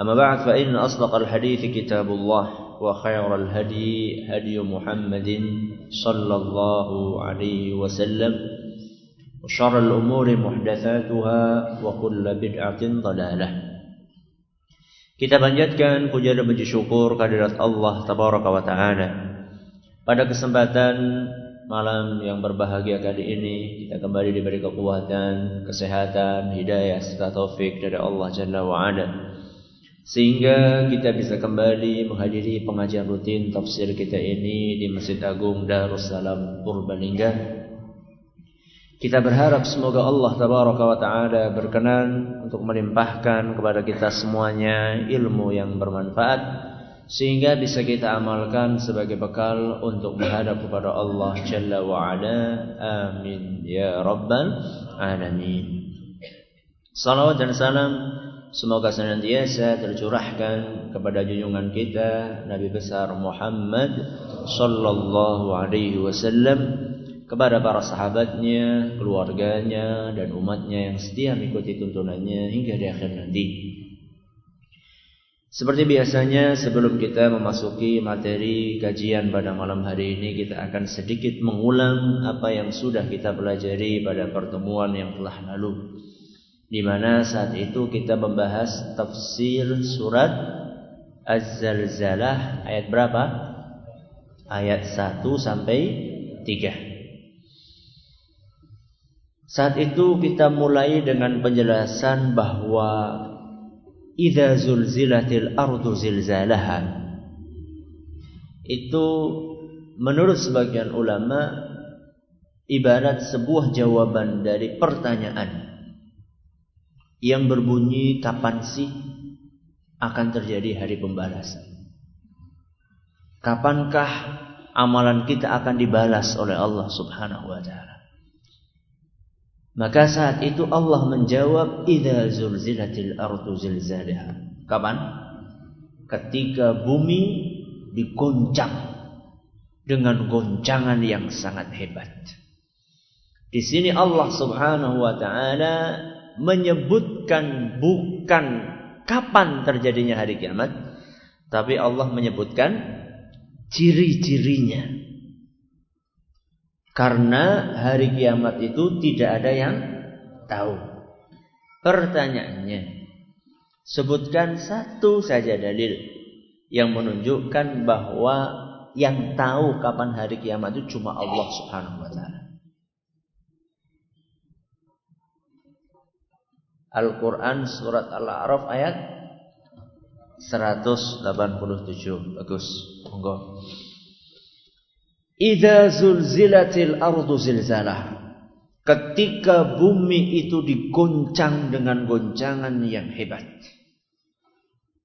أما بعد فإن أصدق الحديث كتاب الله وخير الهدي هدي محمد صلى الله عليه وسلم وشر الأمور محدثاتها وكل بدعة ضلالة Kita panjatkan puja dan puji syukur kehadirat Allah Tabaraka wa Ta'ala Pada kesempatan malam yang berbahagia kali ini Kita kembali diberi kekuatan, kesehatan, hidayah, serta taufik dari Allah Jalla wa Ala sehingga kita bisa kembali menghadiri pengajian rutin tafsir kita ini di Masjid Agung Darussalam Purbalingga. Kita berharap semoga Allah tabaraka wa taala berkenan untuk melimpahkan kepada kita semuanya ilmu yang bermanfaat sehingga bisa kita amalkan sebagai bekal untuk menghadap kepada Allah Jalla wa ala. Amin ya rabbal alamin. Salawat dan salam Semoga senantiasa tercurahkan kepada junjungan kita Nabi besar Muhammad sallallahu alaihi wasallam kepada para sahabatnya, keluarganya dan umatnya yang setia mengikuti tuntunannya hingga di akhir nanti. Seperti biasanya sebelum kita memasuki materi kajian pada malam hari ini kita akan sedikit mengulang apa yang sudah kita pelajari pada pertemuan yang telah lalu di mana saat itu kita membahas tafsir surat Az-Zalzalah ayat berapa? Ayat 1 sampai 3. Saat itu kita mulai dengan penjelasan bahwa idza zulzilatil ardu zilzalaha itu menurut sebagian ulama ibarat sebuah jawaban dari pertanyaan yang berbunyi kapan sih akan terjadi hari pembalasan? Kapankah amalan kita akan dibalas oleh Allah Subhanahu wa taala? Maka saat itu Allah menjawab idza zulzilatil ardu. Kapan? Ketika bumi digoncang dengan goncangan yang sangat hebat. Di sini Allah Subhanahu wa taala menyebutkan bukan kapan terjadinya hari kiamat, tapi Allah menyebutkan ciri-cirinya. Karena hari kiamat itu tidak ada yang tahu. Pertanyaannya, sebutkan satu saja dalil yang menunjukkan bahwa yang tahu kapan hari kiamat itu cuma Allah Subhanahu wa taala. Al-Quran surat Al-A'raf ayat 187 Bagus. Monggo. Idza zulzilatil ardu zilzalah. Ketika bumi itu diguncang dengan goncangan yang hebat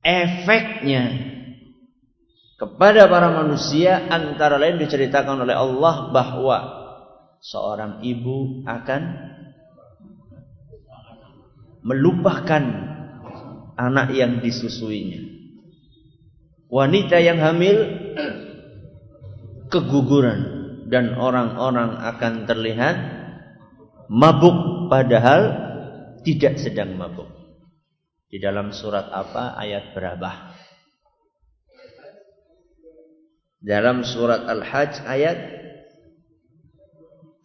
Efeknya kepada para manusia antara lain diceritakan oleh Allah bahwa seorang ibu akan melupakan anak yang disusuinya. Wanita yang hamil keguguran dan orang-orang akan terlihat mabuk padahal tidak sedang mabuk. Di dalam surat apa? Ayat berapa? Dalam surat Al-Hajj ayat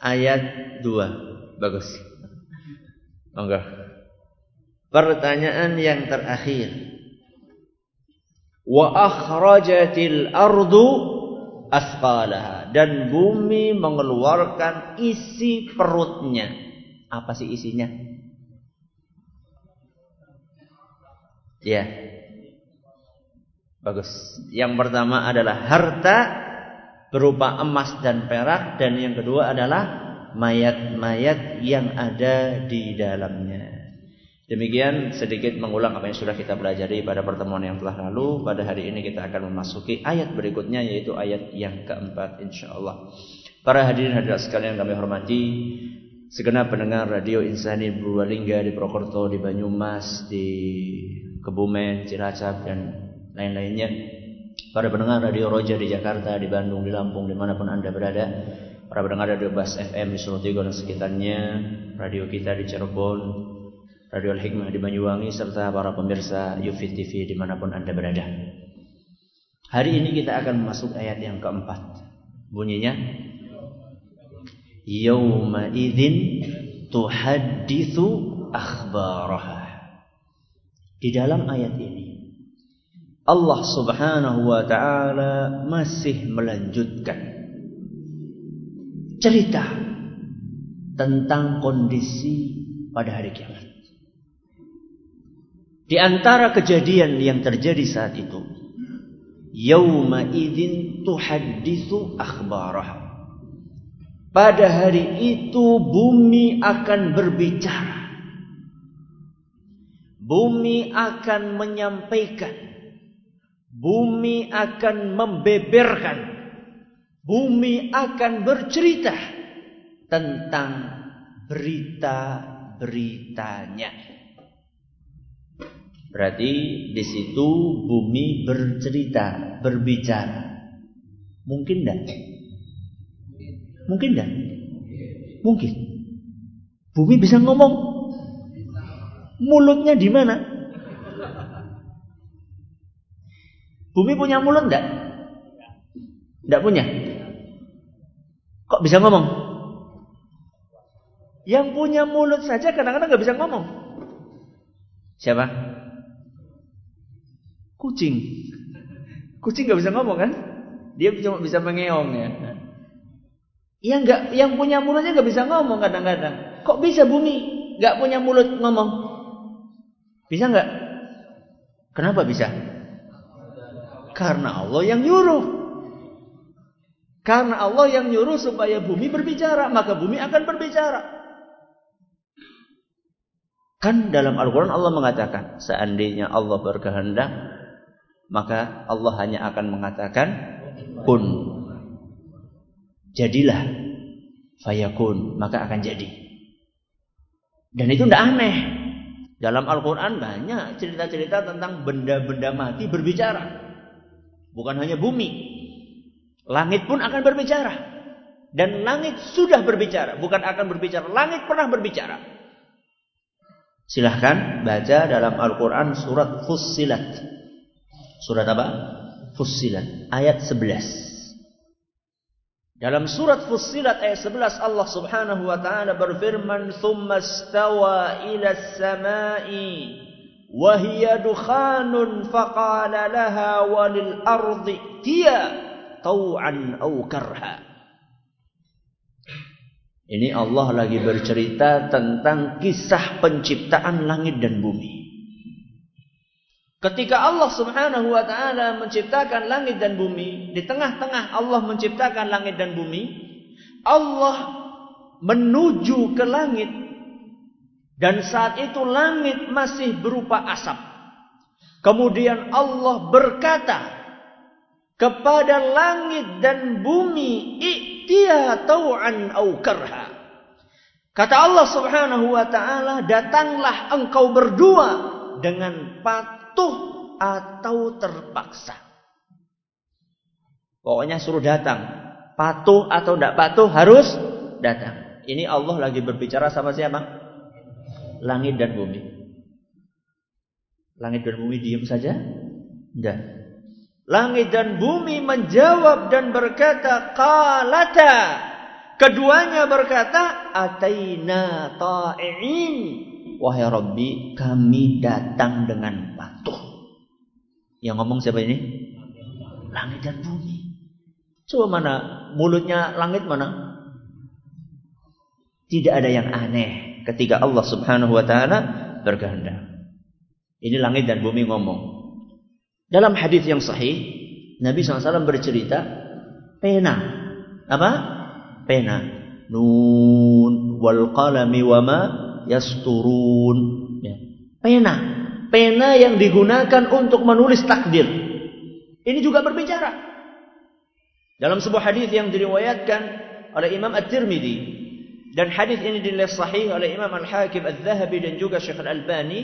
ayat 2. Bagus. Monggo. Pertanyaan yang terakhir. Wa akhrajatil ardu asqalaha dan bumi mengeluarkan isi perutnya. Apa sih isinya? Ya. Bagus. Yang pertama adalah harta berupa emas dan perak dan yang kedua adalah mayat-mayat yang ada di dalamnya. Demikian sedikit mengulang apa yang sudah kita pelajari pada pertemuan yang telah lalu. Pada hari ini kita akan memasuki ayat berikutnya yaitu ayat yang keempat insyaallah. Para hadirin hadirat sekalian kami hormati segenap pendengar radio Insani Purwalingga di Prokerto, di Banyumas, di Kebumen, Cilacap dan lain-lainnya. Para pendengar radio Roja di Jakarta, di Bandung, di Lampung, di mana pun anda berada. Para pendengar radio Bas FM di Solo Tigo dan sekitarnya, radio kita di Cirebon, Radio Al-Hikmah di Banyuwangi serta para pemirsa Yufit TV di mana pun Anda berada. Hari ini kita akan masuk ayat yang keempat. Bunyinya Yawma idzin tuhadditsu akhbaraha. Di dalam ayat ini Allah Subhanahu wa taala masih melanjutkan cerita tentang kondisi pada hari kiamat. Di antara kejadian yang terjadi saat itu, yauma idzin tuhadditsu akhbarah. Pada hari itu bumi akan berbicara. Bumi akan menyampaikan. Bumi akan membeberkan. Bumi akan bercerita tentang berita-beritanya. Berarti di situ bumi bercerita, berbicara. Mungkin tidak? Mungkin tidak? Mungkin. Bumi bisa ngomong. Mulutnya di mana? Bumi punya mulut tidak? Tidak punya. Kok bisa ngomong? Yang punya mulut saja kadang-kadang nggak bisa ngomong. Siapa? Kucing. Kucing nggak bisa ngomong kan? Dia cuma bisa mengeong ya. Yang nggak, yang punya mulutnya nggak bisa ngomong kadang-kadang. Kok bisa bumi nggak punya mulut ngomong? Bisa nggak? Kenapa bisa? Karena Allah yang nyuruh. Karena Allah yang nyuruh supaya bumi berbicara, maka bumi akan berbicara. Kan dalam Al-Quran Allah mengatakan, seandainya Allah berkehendak, maka Allah hanya akan mengatakan kun. Jadilah fayakun, maka akan jadi. Dan itu tidak aneh. Dalam Al-Quran banyak cerita-cerita tentang benda-benda mati berbicara. Bukan hanya bumi. Langit pun akan berbicara. Dan langit sudah berbicara. Bukan akan berbicara. Langit pernah berbicara. Silahkan baca dalam Al-Quran surat Fussilat. Surat apa? Fussilat ayat 11. Dalam surat Fussilat ayat 11 Allah Subhanahu wa taala berfirman, "Tsumma stawa ila as-sama'i wa hiya dukhanun faqala laha walil ardi tiya tau'an aw karha." Ini Allah lagi bercerita tentang kisah penciptaan langit dan bumi. Ketika Allah Subhanahu wa taala menciptakan langit dan bumi, di tengah-tengah Allah menciptakan langit dan bumi, Allah menuju ke langit dan saat itu langit masih berupa asap. Kemudian Allah berkata kepada langit dan bumi, "I'tiya tau'an au karha." Kata Allah Subhanahu wa taala, "Datanglah engkau berdua dengan pat patuh atau terpaksa. Pokoknya suruh datang. Patuh atau tidak patuh harus datang. Ini Allah lagi berbicara sama siapa? langit dan bumi. Langit dan bumi diam saja? Tidak. Langit dan bumi menjawab dan berkata, Qalata. Keduanya berkata, Ataina ta'i'in. Wahai Rabbi, kami datang dengan patuh. Yang ngomong siapa ini? Langit dan bumi. Coba mana mulutnya langit mana? Tidak ada yang aneh ketika Allah Subhanahu wa taala berkehendak. Ini langit dan bumi ngomong. Dalam hadis yang sahih, Nabi SAW bercerita, pena. Apa? Pena. Nun wal qalami wama yasturun. Ya. Pena. Pena yang digunakan untuk menulis takdir. Ini juga berbicara. Dalam sebuah hadis yang diriwayatkan oleh Imam At-Tirmidzi dan hadis ini dinilai sahih oleh Imam Al-Hakim Al-Zahabi dan juga Syekh Al-Albani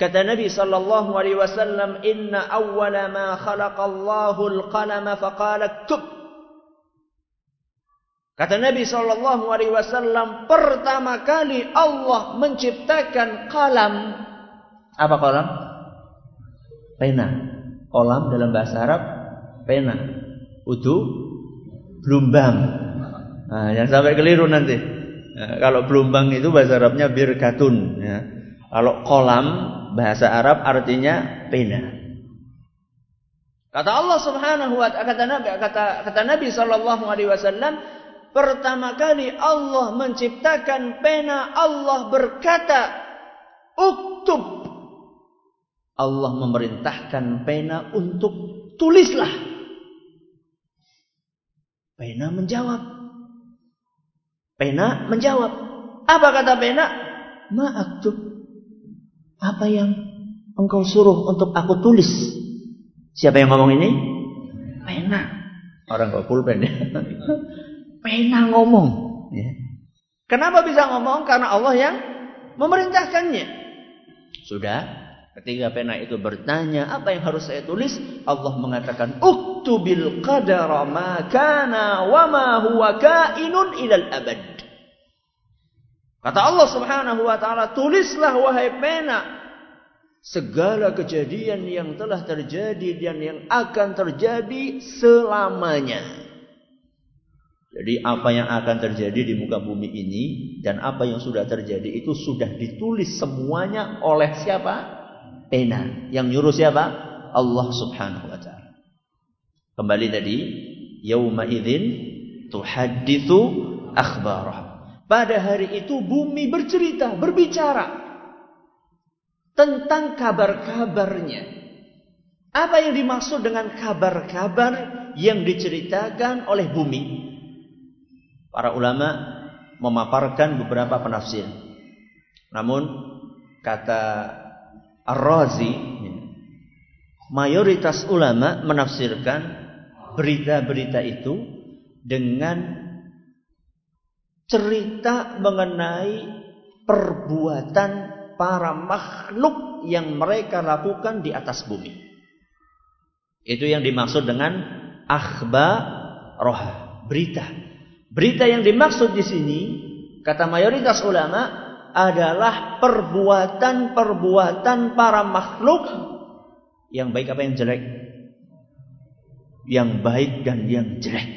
kata Nabi sallallahu alaihi wasallam inna awwala ma khalaqallahu al-qalama faqala Kata Nabi sallallahu alaihi wasallam pertama kali Allah menciptakan kalam apa kalam? Pena. Kolam dalam bahasa Arab pena. Udu Blumbang. Nah, yang sampai keliru nanti. Nah, kalau Blumbang itu bahasa Arabnya birkatun. Ya. Kalau kolam bahasa Arab artinya pena. Kata Allah Subhanahu wa taala kata Nabi kata kata Nabi sallallahu alaihi wasallam pertama kali Allah menciptakan pena Allah berkata uktub Allah memerintahkan pena untuk tulislah Pena menjawab. Pena menjawab. Apa kata pena? Ma'aktub. Apa yang engkau suruh untuk aku tulis? Siapa yang ngomong ini? Pena. Orang kok pulpen ya. Pena ngomong. Ya. Kenapa bisa ngomong? Karena Allah yang memerintahkannya. Sudah. Ketika pena itu bertanya, apa yang harus saya tulis? Allah mengatakan, "Uktubil qadara ma kana wa ma huwa kainun ilal abad." Kata Allah Subhanahu wa taala, "Tulislah wahai pena segala kejadian yang telah terjadi dan yang akan terjadi selamanya." Jadi apa yang akan terjadi di muka bumi ini dan apa yang sudah terjadi itu sudah ditulis semuanya oleh siapa? pena. Yang nyuruh siapa? Allah Subhanahu wa taala. Kembali tadi, yauma idzin tuhadditsu akhbarah. Pada hari itu bumi bercerita, berbicara tentang kabar-kabarnya. Apa yang dimaksud dengan kabar-kabar yang diceritakan oleh bumi? Para ulama memaparkan beberapa penafsir. Namun kata Ar-Razi mayoritas ulama menafsirkan berita-berita itu dengan cerita mengenai perbuatan para makhluk yang mereka lakukan di atas bumi. Itu yang dimaksud dengan akhba roha, berita. Berita yang dimaksud di sini kata mayoritas ulama adalah perbuatan-perbuatan para makhluk yang baik apa yang jelek? Yang baik dan yang jelek.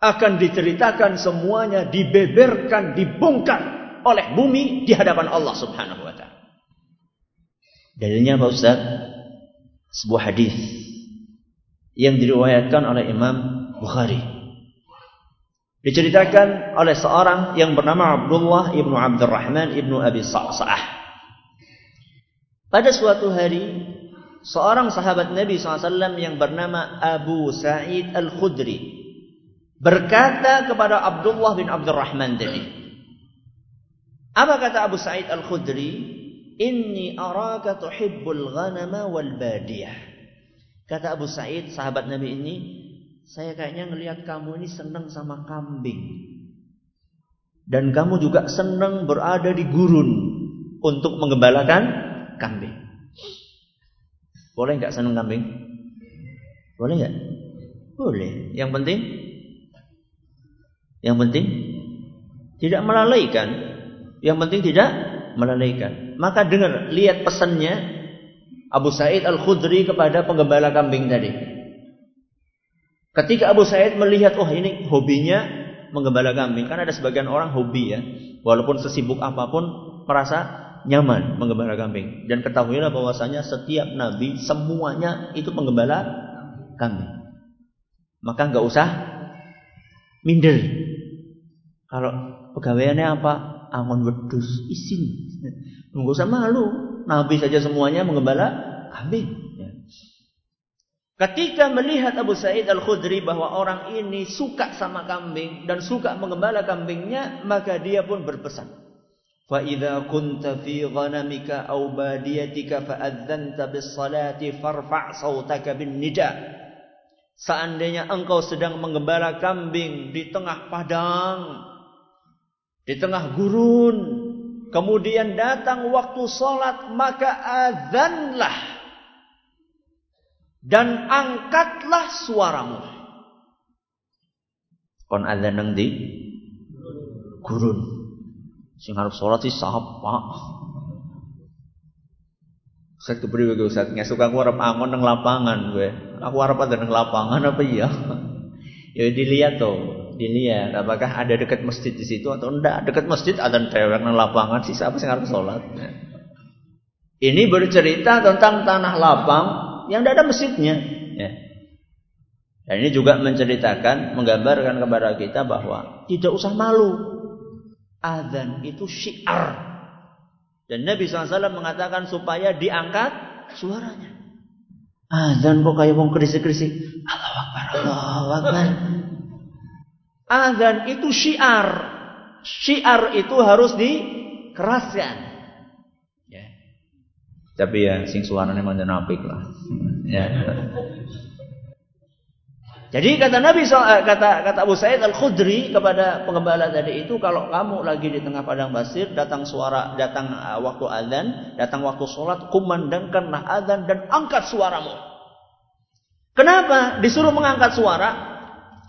Akan diceritakan semuanya, dibeberkan, dibongkar oleh bumi di hadapan Allah Subhanahu wa taala. Dalilnya Pak Ustaz? Sebuah hadis yang diriwayatkan oleh Imam Bukhari Diceritakan oleh seorang yang bernama Abdullah ibnu Abdurrahman ibnu Abi Sa'sa'ah. Pada suatu hari, seorang sahabat Nabi SAW yang bernama Abu Sa'id Al-Khudri berkata kepada Abdullah bin Abdurrahman tadi. Apa kata Abu Sa'id Al-Khudri? Inni araka tuhibbul ghanama wal badiyah. Kata Abu Sa'id, sahabat Nabi ini, saya kayaknya ngelihat kamu ini senang sama kambing. Dan kamu juga senang berada di gurun untuk menggembalakan kambing. Boleh nggak senang kambing? Boleh nggak? Boleh. Yang penting, yang penting tidak melalaikan. Yang penting tidak melalaikan. Maka dengar, lihat pesannya Abu Said Al-Khudri kepada penggembala kambing tadi. Ketika Abu Said melihat, oh ini hobinya menggembala kambing. Kan ada sebagian orang hobi ya. Walaupun sesibuk apa pun merasa nyaman menggembala kambing. Dan ketahuilah bahwasanya setiap nabi semuanya itu penggembala kambing. Maka nggak usah minder. Kalau pegawaiannya apa? Angon wedus, isin. Nggak usah malu. Nabi saja semuanya menggembala kambing. Ya. Ketika melihat Abu Sa'id Al-Khudri bahwa orang ini suka sama kambing dan suka menggembala kambingnya, maka dia pun berpesan. فإذا كنت في غنمك أو باديتك فأذنت بالصلاة فارفع صوتك بالنداء Seandainya engkau sedang menggembala kambing di tengah padang, di tengah gurun, kemudian datang waktu sholat, maka azanlah dan angkatlah suaramu. Kon azan nang di gurun. Sing harus sholat sih sapa. Saya kepriwe gue Ustaz, ngesuk aku harap angon nang lapangan gue. Aku harap ada nang lapangan apa iya? ya dilihat tuh, dilihat apakah ada dekat masjid di situ atau enggak. Dekat masjid ada dewek nang lapangan sih siapa sih harus sholat. Ini bercerita tentang tanah lapang yang tidak ada masjidnya. Ya. Dan ini juga menceritakan, menggambarkan kepada kita bahwa tidak usah malu Adzan itu syiar. Dan Nabi SAW mengatakan supaya diangkat suaranya. Adzan kok kayak wong kerisik-kerisik. Allahu Akbar, Allahu Akbar. Adzan itu syiar. Syiar itu harus dikeraskan. Tapi ya sing suaranya manjan apik lah. Ya. Jadi kata Nabi eh, kata kata Abu Sa'id Al Khudri kepada pengembala tadi itu kalau kamu lagi di tengah padang pasir datang suara datang eh, waktu azan datang waktu sholat kumandangkanlah azan dan angkat suaramu. Kenapa disuruh mengangkat suara?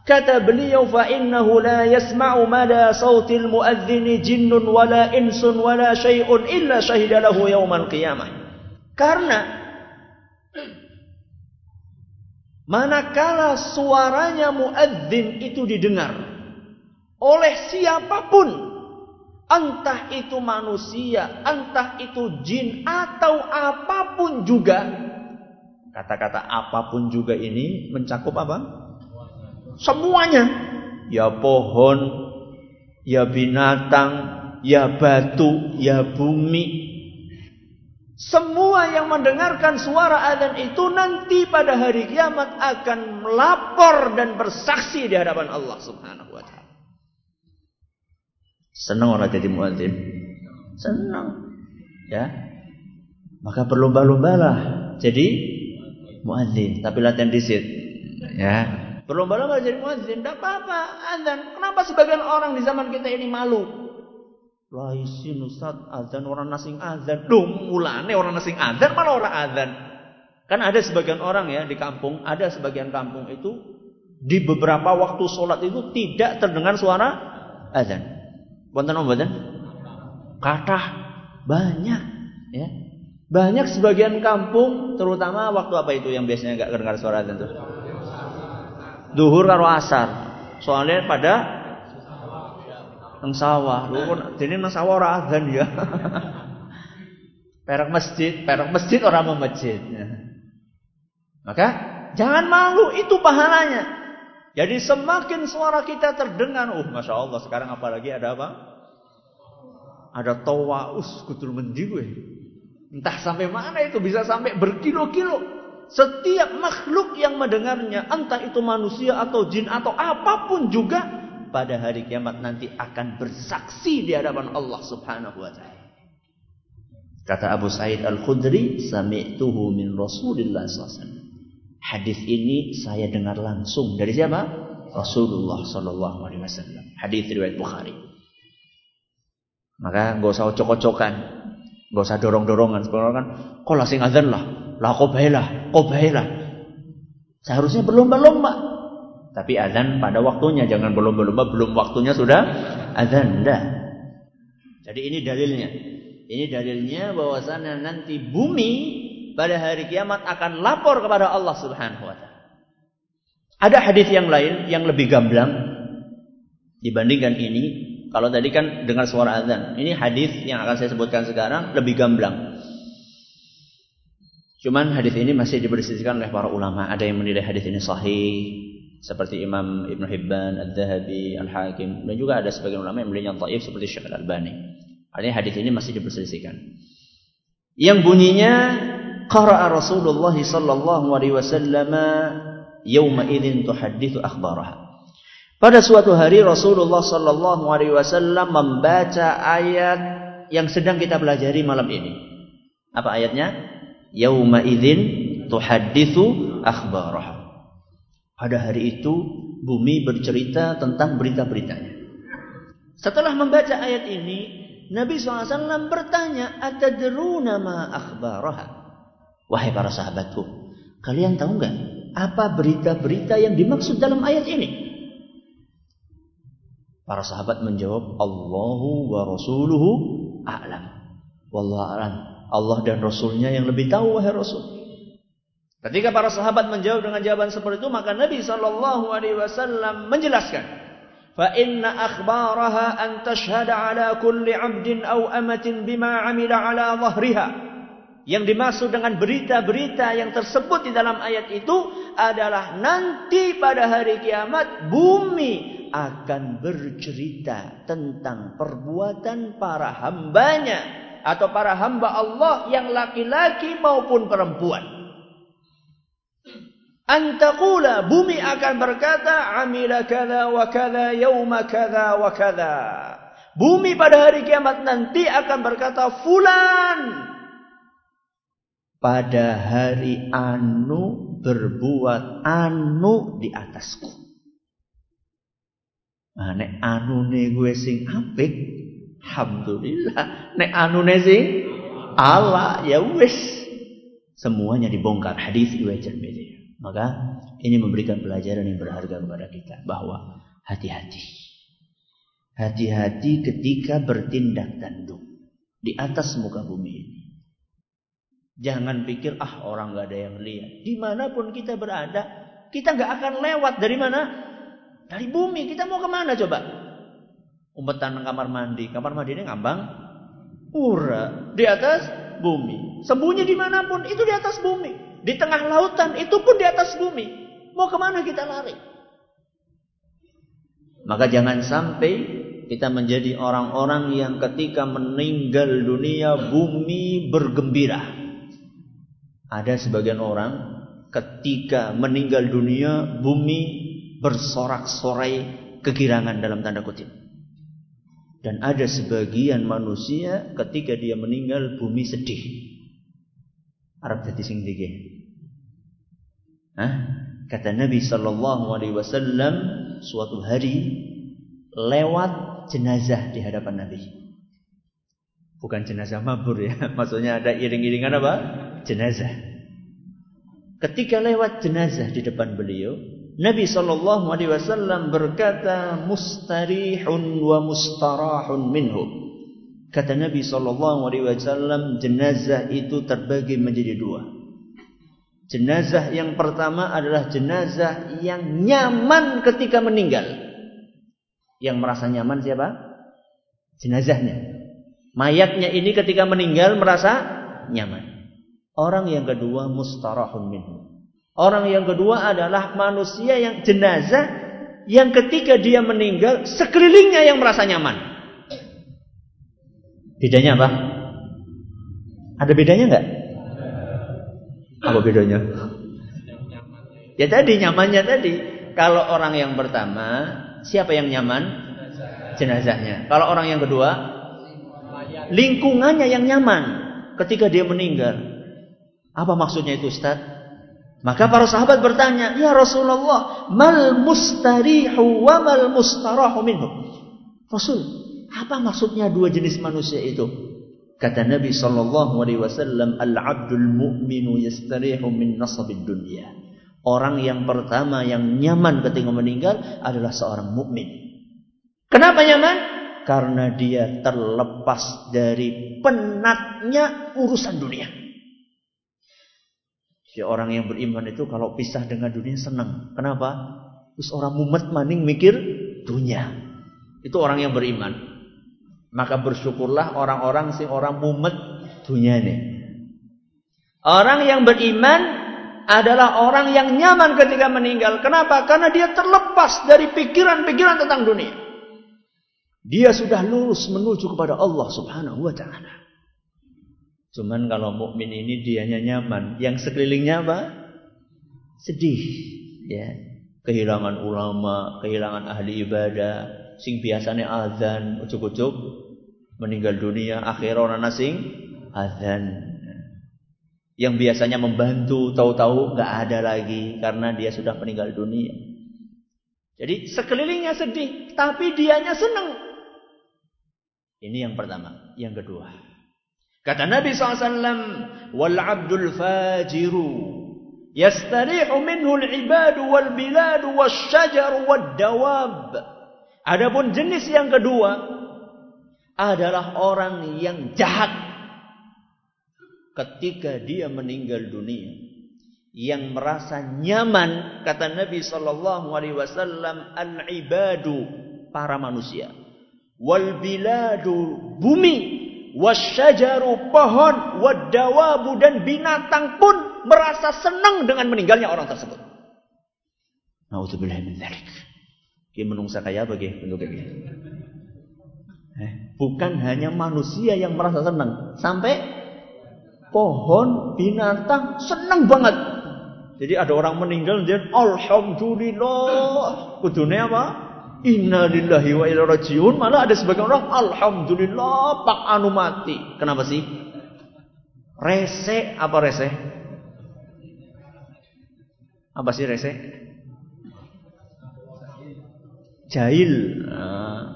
Kata beliau fa innahu la yasma'u mada sautil muadzini jinnun wala insun wala syai'un illa syahidalahu yaumal qiyamah. Karena Manakala suaranya muadzin itu didengar oleh siapa pun, entah itu manusia, entah itu jin atau apa pun juga. Kata-kata apa pun juga ini mencakup apa? Semuanya. Ya pohon, ya binatang, ya batu, ya bumi, semua yang mendengarkan suara adzan itu nanti pada hari kiamat akan melapor dan bersaksi di hadapan Allah Subhanahu wa taala. Senang orang jadi muadzin? Senang. Ya. Maka berlomba-lombalah jadi muadzin, tapi latihan disit. Ya. Berlomba-lomba jadi muadzin, tidak apa-apa. Adzan. Kenapa sebagian orang di zaman kita ini malu? Laisin Ustaz azan orang nasing azan. Duh mulane orang nasing azan malah orang azan. Kan ada sebagian orang ya di kampung, ada sebagian kampung itu di beberapa waktu sholat itu tidak terdengar suara azan. Wonten mboten? Kata banyak ya. Banyak sebagian kampung terutama waktu apa itu yang biasanya nggak terdengar suara azan tuh? Duhur karo asar. Soalnya pada nang sawah. Lho kok dene nang sawah ora adzan ya. perak masjid, perak masjid orang mau masjid. Maka jangan malu, itu pahalanya. Jadi semakin suara kita terdengar, uh masya Allah sekarang apalagi ada apa? Ada tawaus kutul mendi. Entah sampai mana itu bisa sampai berkilo-kilo. Setiap makhluk yang mendengarnya, entah itu manusia atau jin atau apa pun juga pada hari kiamat nanti akan bersaksi di hadapan Allah Subhanahu wa taala. Kata Abu Sa'id Al-Khudri, sami'tuhu min Rasulillah SAW. Hadis ini saya dengar langsung dari siapa? Rasulullah sallallahu alaihi wasallam. Hadis riwayat Bukhari. Maka nggak usah cocok-cocokan, nggak usah dorong-dorongan. Sebenarnya kan, kok lah azan lah, lah kok baiklah. Seharusnya berlomba-lomba. Tapi azan pada waktunya, jangan belum-belum belum waktunya sudah azan. Enggak. Jadi ini dalilnya. Ini dalilnya bahwasanya nanti bumi pada hari kiamat akan lapor kepada Allah Subhanahu wa taala. Ada hadis yang lain yang lebih gamblang dibandingkan ini. Kalau tadi kan dengar suara azan. Ini hadis yang akan saya sebutkan sekarang lebih gamblang. Cuman hadis ini masih diperselisihkan oleh para ulama. Ada yang menilai hadis ini sahih, seperti Imam Ibn Hibban, Al-Dhahabi, Al-Hakim dan juga ada sebagian ulama yang melihatnya dhaif seperti Syekh Al-Albani. Artinya hadis ini masih diperselisihkan. Yang bunyinya qara'a Rasulullah sallallahu alaihi wasallam yauma idzin tuhadditsu akhbaraha. Pada suatu hari Rasulullah sallallahu alaihi wasallam membaca ayat yang sedang kita pelajari malam ini. Apa ayatnya? Yauma idzin tuhadditsu akhbaraha. Pada hari itu bumi bercerita tentang berita-beritanya. Setelah membaca ayat ini, Nabi SAW bertanya, Atadruna ma akhbaraha? Wahai para sahabatku, kalian tahu nggak apa berita-berita yang dimaksud dalam ayat ini? Para sahabat menjawab, Allahu wa rasuluhu a'lam. Wallahu a'lam. Allah dan Rasulnya yang lebih tahu, wahai Rasul. Ketika para sahabat menjawab dengan jawaban seperti itu, maka Nabi Shallallahu Alaihi Wasallam menjelaskan, "Fa inna akhbaraha an tashhada ala kulli 'abdin aw amatin bima 'amila ala dhahriha." Yang dimaksud dengan berita-berita yang tersebut di dalam ayat itu adalah nanti pada hari kiamat bumi akan bercerita tentang perbuatan para hambanya atau para hamba Allah yang laki-laki maupun perempuan. Antakula bumi akan berkata amila kada wa kada yauma kada wa kada. Bumi pada hari kiamat nanti akan berkata fulan pada hari anu berbuat anu di atasku. Nah, nek anu ne gue sing apik, alhamdulillah. Nek anu ne sing Allah ya wis semuanya dibongkar hadis riwayat Tirmidzi. Maka ini memberikan pelajaran yang berharga kepada kita bahwa hati-hati. Hati-hati ketika bertindak tanduk di atas muka bumi ini. Jangan pikir ah orang nggak ada yang lihat. Di mana pun kita berada, kita nggak akan lewat dari mana? Dari bumi. Kita mau ke mana coba? Umpetan kamar mandi. Kamar mandi ini ngambang. Ura di atas bumi. Sembunyi di mana pun itu di atas bumi. Di tengah lautan itu pun di atas bumi. Mau ke mana kita lari? Maka jangan sampai kita menjadi orang-orang yang ketika meninggal dunia bumi bergembira. Ada sebagian orang ketika meninggal dunia bumi bersorak-sorai kegirangan dalam tanda kutip. Dan ada sebagian manusia ketika dia meninggal bumi sedih. Arab jadi sing Hah? Kata Nabi Shallallahu Alaihi Wasallam suatu hari lewat jenazah di hadapan Nabi. Bukan jenazah mabur ya, maksudnya ada iring-iringan apa? Jenazah. Ketika lewat jenazah di depan beliau, Nabi Shallallahu Alaihi Wasallam berkata, mustarihun wa mustarahun minhu. Kata Nabi Shallallahu Alaihi Wasallam, jenazah itu terbagi menjadi dua. Jenazah yang pertama adalah jenazah yang nyaman ketika meninggal. Yang merasa nyaman siapa? Jenazahnya. Mayatnya ini ketika meninggal merasa nyaman. Orang yang kedua mustarahun minhu. Orang yang kedua adalah manusia yang jenazah yang ketika dia meninggal sekelilingnya yang merasa nyaman. Bedanya apa? Ada bedanya enggak? Apa bedanya? Ya tadi nyamannya tadi. Kalau orang yang pertama, siapa yang nyaman? Jenazahnya. Kalau orang yang kedua, lingkungannya yang nyaman ketika dia meninggal. Apa maksudnya itu Ustaz? Maka para sahabat bertanya, "Ya Rasulullah, mal mustarihu wa mal mustarahu minhu?" Rasul, apa maksudnya dua jenis manusia itu? Kata Nabi sallallahu alaihi wasallam, "Al-'abdul mu'minu yastarihu min nasabid dunya." Orang yang pertama yang nyaman ketika meninggal adalah seorang mukmin. Kenapa nyaman? Karena dia terlepas dari penatnya urusan dunia. Si orang yang beriman itu kalau pisah dengan dunia senang. Kenapa? Terus orang mumet maning mikir dunia. Itu orang yang beriman. Maka bersyukurlah orang-orang sing orang mumet dunia ini. Orang yang beriman adalah orang yang nyaman ketika meninggal. Kenapa? Karena dia terlepas dari pikiran-pikiran tentang dunia. Dia sudah lurus menuju kepada Allah Subhanahu wa taala. Cuman kalau mukmin ini dianya nyaman, yang sekelilingnya apa? Sedih, ya. Kehilangan ulama, kehilangan ahli ibadah, sing biasanya azan, ujuk-ujuk meninggal dunia, akhir orang nasing azan yang biasanya membantu tahu-tahu nggak ada lagi karena dia sudah meninggal dunia. Jadi sekelilingnya sedih, tapi dianya senang. Ini yang pertama. Yang kedua. Kata Nabi SAW, Wal abdul fajiru yastarihu minhu al-ibadu wal biladu wal syajaru wal dawab. Adapun jenis yang kedua adalah orang yang jahat ketika dia meninggal dunia yang merasa nyaman kata Nabi sallallahu alaihi wasallam al ibadu para manusia wal biladu bumi wasyajaru pohon wadawabu dan binatang pun merasa senang dengan meninggalnya orang tersebut. Nauzubillah min dzalik. Ki menungsa kaya bagi bentuknya. Eh, bukan hanya manusia yang merasa senang, sampai pohon, binatang senang banget. Jadi ada orang meninggal dia alhamdulillah. Kudune apa? Inna lillahi wa inna rajiun. Malah ada sebagian orang alhamdulillah pak anu mati. Kenapa sih? Rese apa rese? Apa sih rese? Jahil. Nah.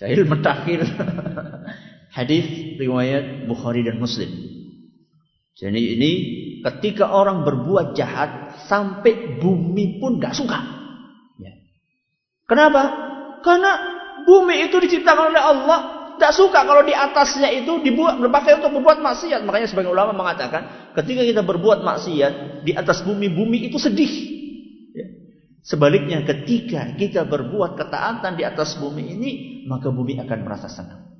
Jahil mentakhir. Hadis riwayat Bukhari dan Muslim. Jadi ini ketika orang berbuat jahat sampai bumi pun gak suka. Ya. Kenapa? Karena bumi itu diciptakan oleh Allah. Gak suka kalau di atasnya itu dibuat berpakai untuk berbuat maksiat. Makanya sebagian ulama mengatakan ketika kita berbuat maksiat di atas bumi, bumi itu sedih. Ya. Sebaliknya ketika kita berbuat ketaatan di atas bumi ini, maka bumi akan merasa senang.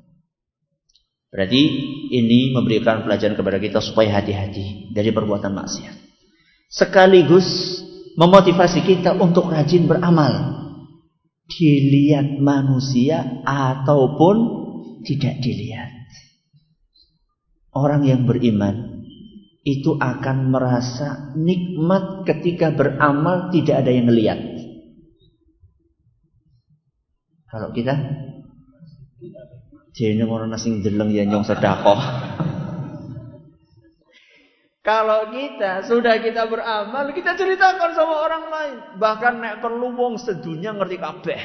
Berarti ini memberikan pelajaran kepada kita supaya hati-hati dari perbuatan maksiat. Sekaligus memotivasi kita untuk rajin beramal. Dilihat manusia ataupun tidak dilihat. Orang yang beriman itu akan merasa nikmat ketika beramal tidak ada yang melihat. Kalau kita Jene orang nasi deleng ya nyong sedekah. Kalau kita sudah kita beramal, kita ceritakan sama orang lain. Bahkan nek perlu wong sedunia ngerti kabeh.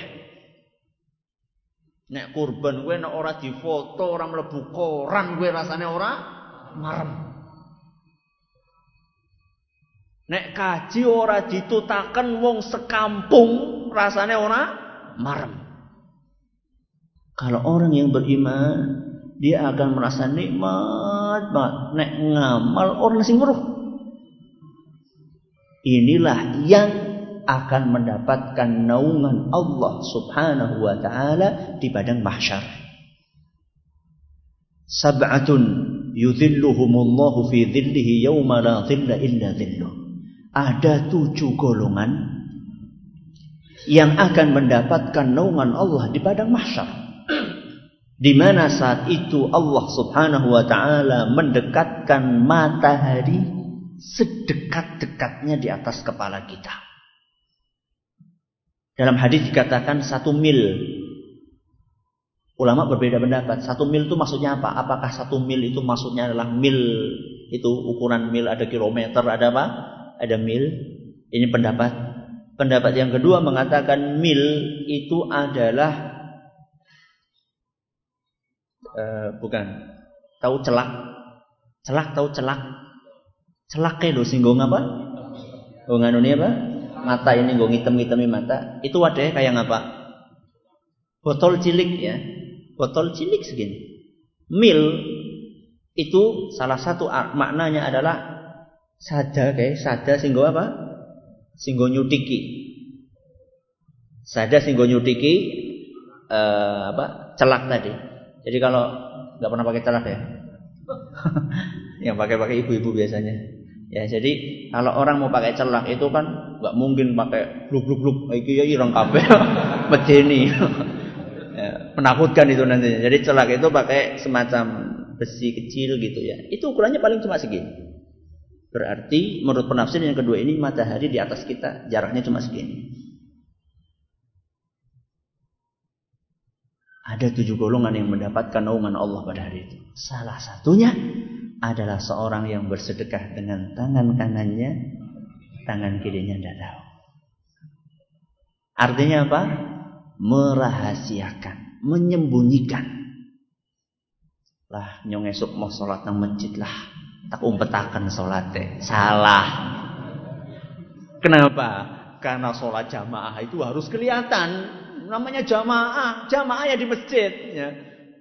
Nek kurban gue nek ora difoto, orang mlebu koran gue rasanya ora marem. Nek kaji ora ditutaken wong sekampung, rasanya ora marem. Kalau orang yang beriman, dia akan merasa nikmat banget. Nek ngamal orang meruh. Inilah yang akan mendapatkan naungan Allah Subhanahu wa taala di padang mahsyar. Sab'atun yudhilluhumullahu fi dhillihi yawma la dhilla illa dhilluh. Ada tujuh golongan yang akan mendapatkan naungan Allah di padang mahsyar. Di mana saat itu Allah Subhanahu wa taala mendekatkan matahari sedekat-dekatnya di atas kepala kita. Dalam hadis dikatakan satu mil. Ulama berbeda pendapat. Satu mil itu maksudnya apa? Apakah satu mil itu maksudnya adalah mil itu ukuran mil ada kilometer ada apa? Ada mil. Ini pendapat. Pendapat yang kedua mengatakan mil itu adalah uh, bukan tahu celak celak tahu celak celak kayak singgung apa oh nganu ini apa mata ini gue ngitem ngitemi mata itu wadahnya kayak apa Botol cilik ya. Botol cilik segini. Mil itu salah satu maknanya adalah sada kayak sada singgo apa? Singgo nyutiki. Sada singgo nyutiki eh, apa? celak tadi. Jadi kalau nggak pernah pakai celak ya. yang pakai-pakai ibu-ibu biasanya. Ya, jadi kalau orang mau pakai celak itu kan nggak mungkin pakai bluk bluk bluk iki ya ireng kabeh medeni. menakutkan itu nantinya. Jadi celak itu pakai semacam besi kecil gitu ya. Itu ukurannya paling cuma segini. Berarti menurut penafsiran yang kedua ini matahari di atas kita jaraknya cuma segini. Ada tujuh golongan yang mendapatkan naungan Allah pada hari itu. Salah satunya adalah seorang yang bersedekah dengan tangan kanannya, tangan kirinya tidak tahu. Artinya apa? Merahasiakan, menyembunyikan. Lah nyong esok mau sholat nang masjid lah. Tak umpetakan sholatnya. Salah. Kenapa? Karena sholat jamaah itu harus kelihatan. Namanya jamaah. Jamaah ya di masjid. Ya.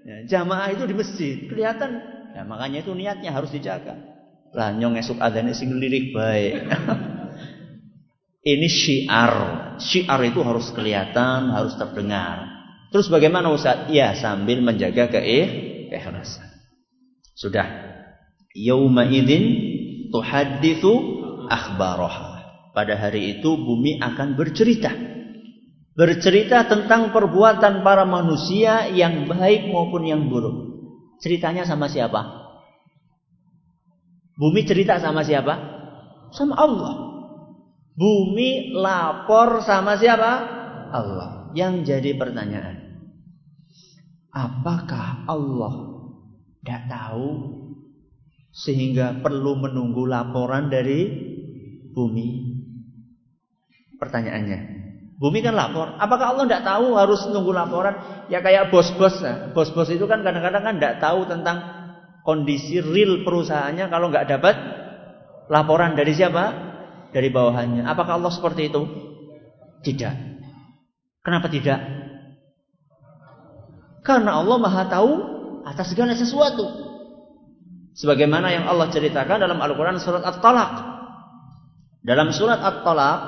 Ya, jamaah itu di masjid. Kelihatan Ya, makanya itu niatnya harus dijaga. Lah nyong esuk adane sing lirik baik. Ini syiar. Syiar itu harus kelihatan, harus terdengar. Terus bagaimana Ustaz? Ya, sambil menjaga keikhlasan. Sudah. Yauma idzin tuhadditsu akhbaraha. Pada hari itu bumi akan bercerita. Bercerita tentang perbuatan para manusia yang baik maupun yang buruk. Ceritanya sama siapa? Bumi cerita sama siapa? Sama Allah. Bumi lapor sama siapa? Allah. Yang jadi pertanyaan. Apakah Allah tidak tahu sehingga perlu menunggu laporan dari bumi? Pertanyaannya. Bumi kan lapor. Apakah Allah tidak tahu harus nunggu laporan? Ya kayak bos-bos. Nah, bos-bos itu kan kadang-kadang kan tidak tahu tentang kondisi real perusahaannya kalau nggak dapat laporan dari siapa? Dari bawahannya. Apakah Allah seperti itu? Tidak. Kenapa tidak? Karena Allah Maha tahu atas segala sesuatu. Sebagaimana yang Allah ceritakan dalam Al-Quran surat At-Talaq. Dalam surat At-Talaq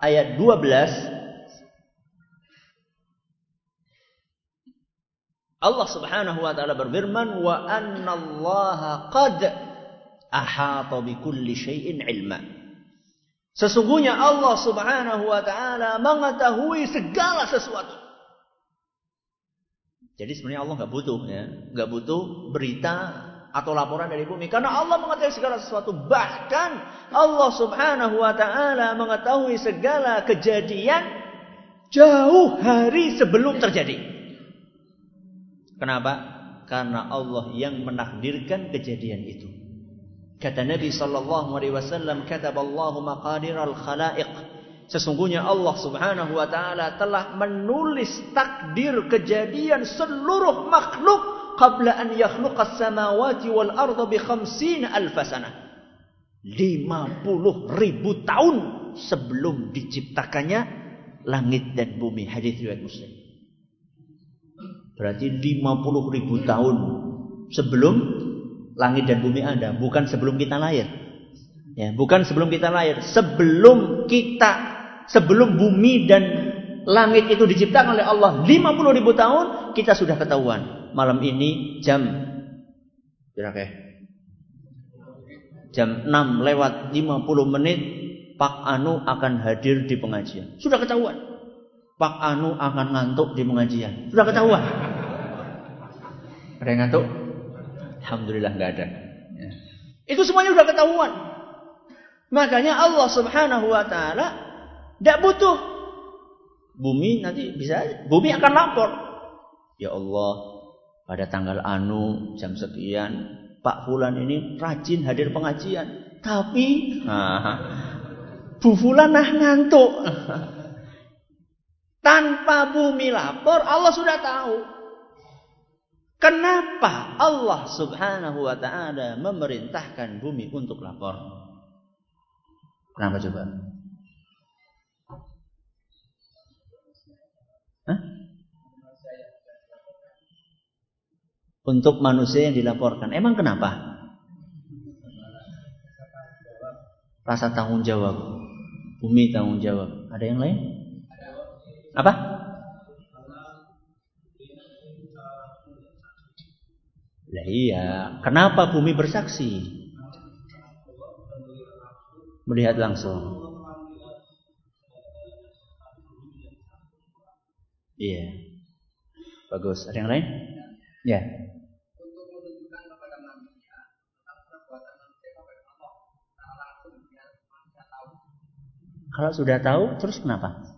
ayat 12 Allah Subhanahu wa taala berfirman wa annallaha qad ahata bikulli syai'in ilma. Sesungguhnya Allah Subhanahu wa taala mengetahui segala sesuatu. Jadi sebenarnya Allah nggak butuh ya, nggak butuh berita atau laporan dari bumi karena Allah mengetahui segala sesuatu. Bahkan Allah Subhanahu wa taala mengetahui segala kejadian jauh hari sebelum terjadi. Kenapa? Karena Allah yang menakdirkan kejadian itu. Kata Nabi sallallahu alaihi wasallam, "Kataballahu maqadiral khalaiq." Sesungguhnya Allah Subhanahu wa taala telah menulis takdir kejadian seluruh makhluk qabla an yakhluqas samawati wal arda bi khamsina alf sanah. 50 ribu tahun sebelum diciptakannya langit dan bumi. Hadis riwayat Muslim. Berarti 50 ribu tahun sebelum langit dan bumi ada, bukan sebelum kita lahir. Ya, bukan sebelum kita lahir, sebelum kita sebelum bumi dan langit itu diciptakan oleh Allah 50 ribu tahun kita sudah ketahuan. Malam ini jam berapa jam 6 lewat 50 menit Pak Anu akan hadir di pengajian. Sudah ketahuan Pak Anu akan ngantuk di pengajian. Sudah ketahuan. Ada yang ngantuk? Alhamdulillah nggak ada. Ya. Itu semuanya sudah ketahuan. Makanya Allah Subhanahu wa taala tidak butuh bumi nanti bisa bumi akan lapor. Ya Allah, pada tanggal anu jam sekian Pak Fulan ini rajin hadir pengajian. Tapi nah, Bu Fulan nah ngantuk. Tanpa bumi lapor, Allah sudah tahu. Kenapa Allah subhanahu wa ta'ala memerintahkan bumi untuk lapor? Kenapa coba? Hah? untuk manusia yang dilaporkan. Emang kenapa? Rasa tanggung jawab. Bumi tanggung jawab. Ada yang lain? Apa? Lah iya, kenapa bumi bersaksi? Melihat langsung. Iya. Bagus. Ada yang lain? Ya. Kalau sudah tahu, terus kenapa?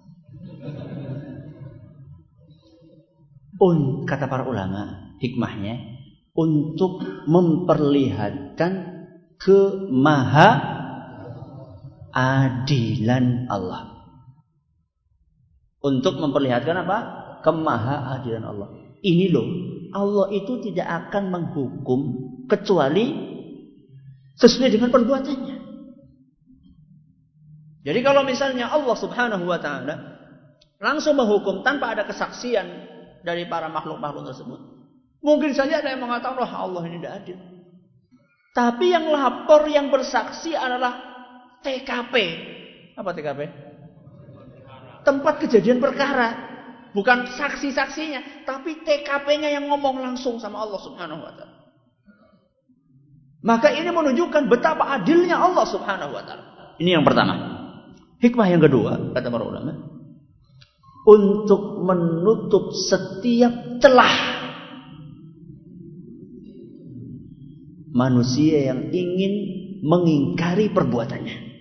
Un, kata para ulama, hikmahnya untuk memperlihatkan kemaha adilan Allah. Untuk memperlihatkan apa? Kemaha adilan Allah. Ini loh, Allah itu tidak akan menghukum kecuali sesuai dengan perbuatannya. Jadi kalau misalnya Allah Subhanahu wa taala langsung menghukum tanpa ada kesaksian dari para makhluk-makhluk tersebut, mungkin saja ada yang mengatakan, "Wah, Allah ini tidak adil." Tapi yang lapor, yang bersaksi adalah TKP. Apa TKP? Tempat kejadian perkara. Bukan saksi-saksinya, tapi TKP-nya yang ngomong langsung sama Allah Subhanahu wa taala. Maka ini menunjukkan betapa adilnya Allah Subhanahu wa taala. Ini yang pertama. Hikmah yang kedua, kata para ulama, untuk menutup setiap celah manusia yang ingin mengingkari perbuatannya.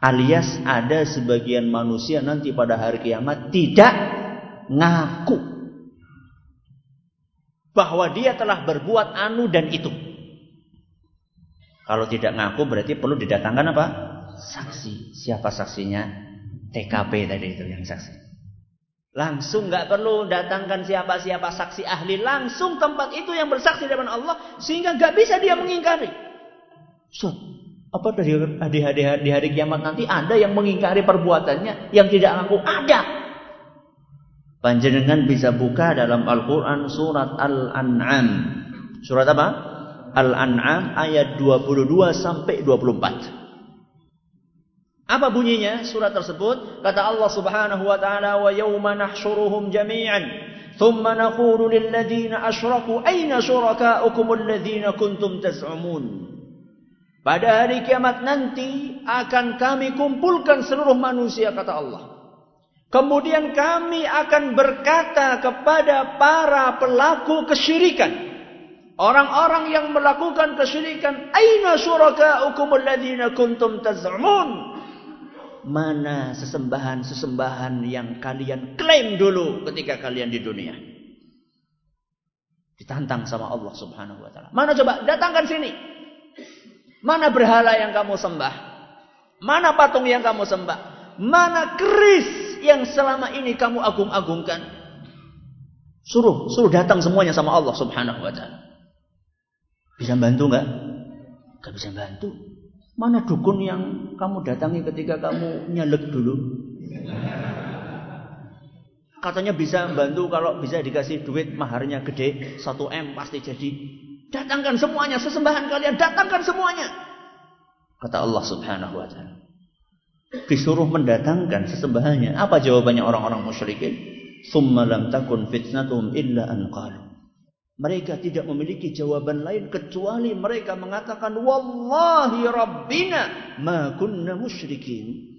Alias ada sebagian manusia nanti pada hari kiamat tidak ngaku bahwa dia telah berbuat anu dan itu. Kalau tidak ngaku berarti perlu didatangkan apa? saksi. Siapa saksinya? TKP tadi itu yang saksi. Langsung nggak perlu datangkan siapa-siapa saksi ahli. Langsung tempat itu yang bersaksi depan Allah. Sehingga nggak bisa dia mengingkari. So, apa dari di hari, di hari kiamat nanti ada yang mengingkari perbuatannya yang tidak ngaku ada. Panjenengan bisa buka dalam Al-Quran surat Al-An'am. Surat apa? Al-An'am ayat 22 sampai 24. Apa bunyinya surat tersebut? Kata Allah Subhanahu wa taala, "Wa yauma nahsyuruhum jami'an, thumma naqulu lil ladzina asyraku aina syurakaukum alladzina kuntum taz'umun." Pada hari kiamat nanti akan kami kumpulkan seluruh manusia kata Allah. Kemudian kami akan berkata kepada para pelaku kesyirikan. Orang-orang yang melakukan kesyirikan, "Aina syurakaukum alladzina kuntum taz'umun?" Mana sesembahan-sesembahan yang kalian klaim dulu ketika kalian di dunia? Ditantang sama Allah Subhanahu wa taala. Mana coba datangkan sini. Mana berhala yang kamu sembah? Mana patung yang kamu sembah? Mana keris yang selama ini kamu agung-agungkan? Suruh, suruh datang semuanya sama Allah Subhanahu wa taala. Bisa bantu enggak? Enggak bisa bantu. Mana dukun yang kamu datangi ketika kamu nyalek dulu? Katanya bisa bantu kalau bisa dikasih duit maharnya gede, 1 M pasti jadi. Datangkan semuanya, sesembahan kalian, datangkan semuanya. Kata Allah subhanahu wa ta'ala. Disuruh mendatangkan sesembahannya. Apa jawabannya orang-orang musyrikin? Summa lam takun fitnatuhum illa an qalu. Mereka tidak memiliki jawaban lain kecuali mereka mengatakan wallahi rabbina ma kunna musyrikin.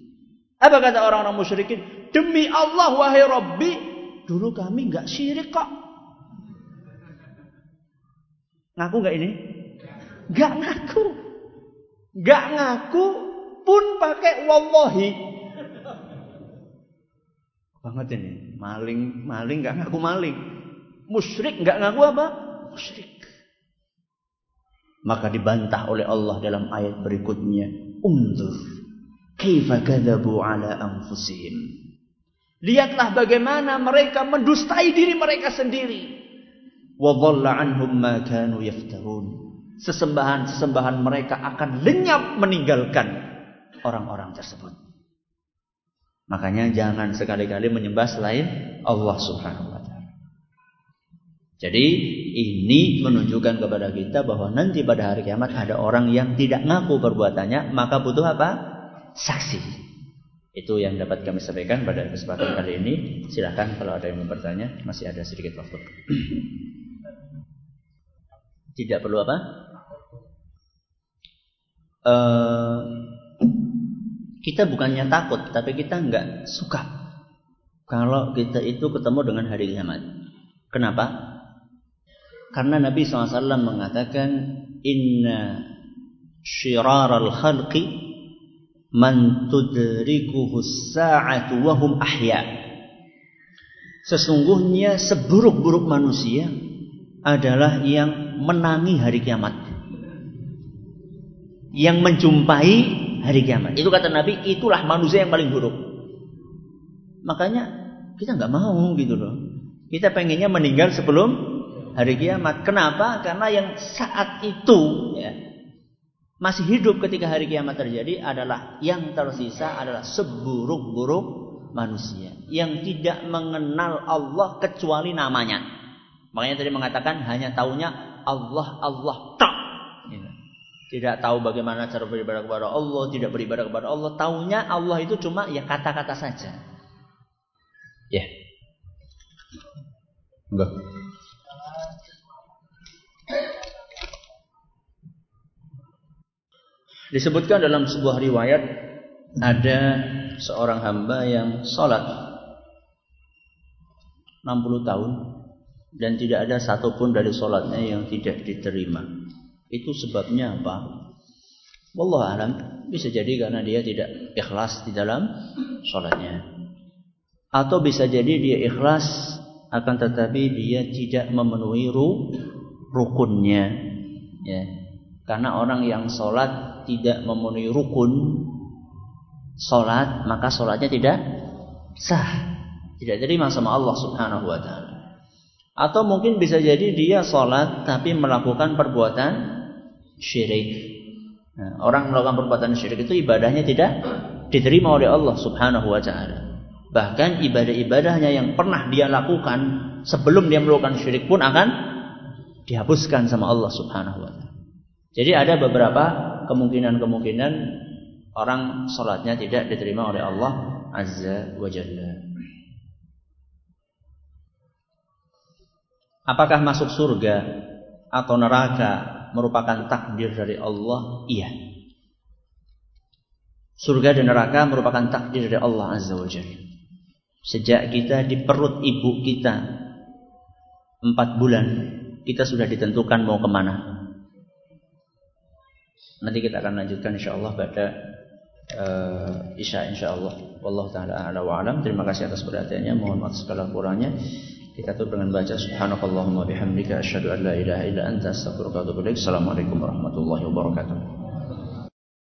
Apa kata orang-orang musyrikin? Demi Allah wahai Rabbi, dulu kami enggak syirik kok. Ngaku enggak ini? Enggak ngaku. Enggak ngaku pun pakai wallahi. Banget ini, maling maling enggak ngaku maling. Musyrik nggak ngaku apa? Musyrik. Maka dibantah oleh Allah dalam ayat berikutnya. Undur. Kaifa kadzabu ala anfusihim. Lihatlah bagaimana mereka mendustai diri mereka sendiri. Wa dhalla anhum ma kanu yaftarun. Sesembahan-sesembahan mereka akan lenyap meninggalkan orang-orang tersebut. Makanya jangan sekali-kali menyembah selain Allah Subhanahu wa Jadi ini menunjukkan kepada kita bahwa nanti pada hari kiamat ada orang yang tidak ngaku perbuatannya, maka butuh apa? Saksi. Itu yang dapat kami sampaikan pada kesempatan kali ini. Silahkan kalau ada yang mau bertanya, masih ada sedikit waktu. Tidak perlu apa? Uh, kita bukannya takut, tapi kita nggak suka kalau kita itu ketemu dengan hari kiamat. Kenapa? Karena Nabi SAW mengatakan Inna al khalqi man tudrikuhu sa'atu wahum ahya. Sesungguhnya seburuk-buruk manusia adalah yang menangi hari kiamat. Yang menjumpai hari kiamat. Itu kata Nabi, itulah manusia yang paling buruk. Makanya kita nggak mau gitu loh. Kita pengennya meninggal sebelum hari kiamat. Kenapa? Karena yang saat itu ya, masih hidup ketika hari kiamat terjadi adalah yang tersisa adalah seburuk-buruk manusia yang tidak mengenal Allah kecuali namanya. Makanya tadi mengatakan hanya tahunya Allah Allah tak. Gitu. Tidak tahu bagaimana cara beribadah kepada Allah, tidak beribadah kepada Allah. Tahunya Allah itu cuma ya kata-kata saja. Ya. Yeah. Enggak. Disebutkan dalam sebuah riwayat ada seorang hamba yang sholat 60 tahun dan tidak ada satupun dari sholatnya yang tidak diterima. Itu sebabnya apa? Wallah alam bisa jadi karena dia tidak ikhlas di dalam sholatnya. Atau bisa jadi dia ikhlas akan tetapi dia tidak memenuhi ru, rukunnya. Ya. Karena orang yang sholat tidak memenuhi rukun sholat, maka sholatnya tidak sah. Tidak terima sama Allah subhanahu wa ta'ala. Atau mungkin bisa jadi dia sholat tapi melakukan perbuatan syirik. Nah, orang melakukan perbuatan syirik itu ibadahnya tidak diterima oleh Allah subhanahu wa ta'ala. Bahkan ibadah-ibadahnya yang pernah dia lakukan sebelum dia melakukan syirik pun akan dihapuskan sama Allah subhanahu wa ta'ala. Jadi ada beberapa kemungkinan-kemungkinan orang sholatnya tidak diterima oleh Allah Azza wa Jalla. Apakah masuk surga atau neraka merupakan takdir dari Allah? Iya. Surga dan neraka merupakan takdir dari Allah Azza wa Jalla. Sejak kita di perut ibu kita empat bulan, kita sudah ditentukan mau ke mana. Nanti kita akan lanjutkan insyaallah pada uh, Isya insyaallah. Wallahu taala a'la wa alam. Terima kasih atas perhatiannya. Mohon maaf segala kurangnya. Kita tutup dengan baca subhanakallahumma bihamdika asyhadu an la ilaha illa anta astaghfiruka wa atubu ilaik. Assalamualaikum warahmatullahi wabarakatuh.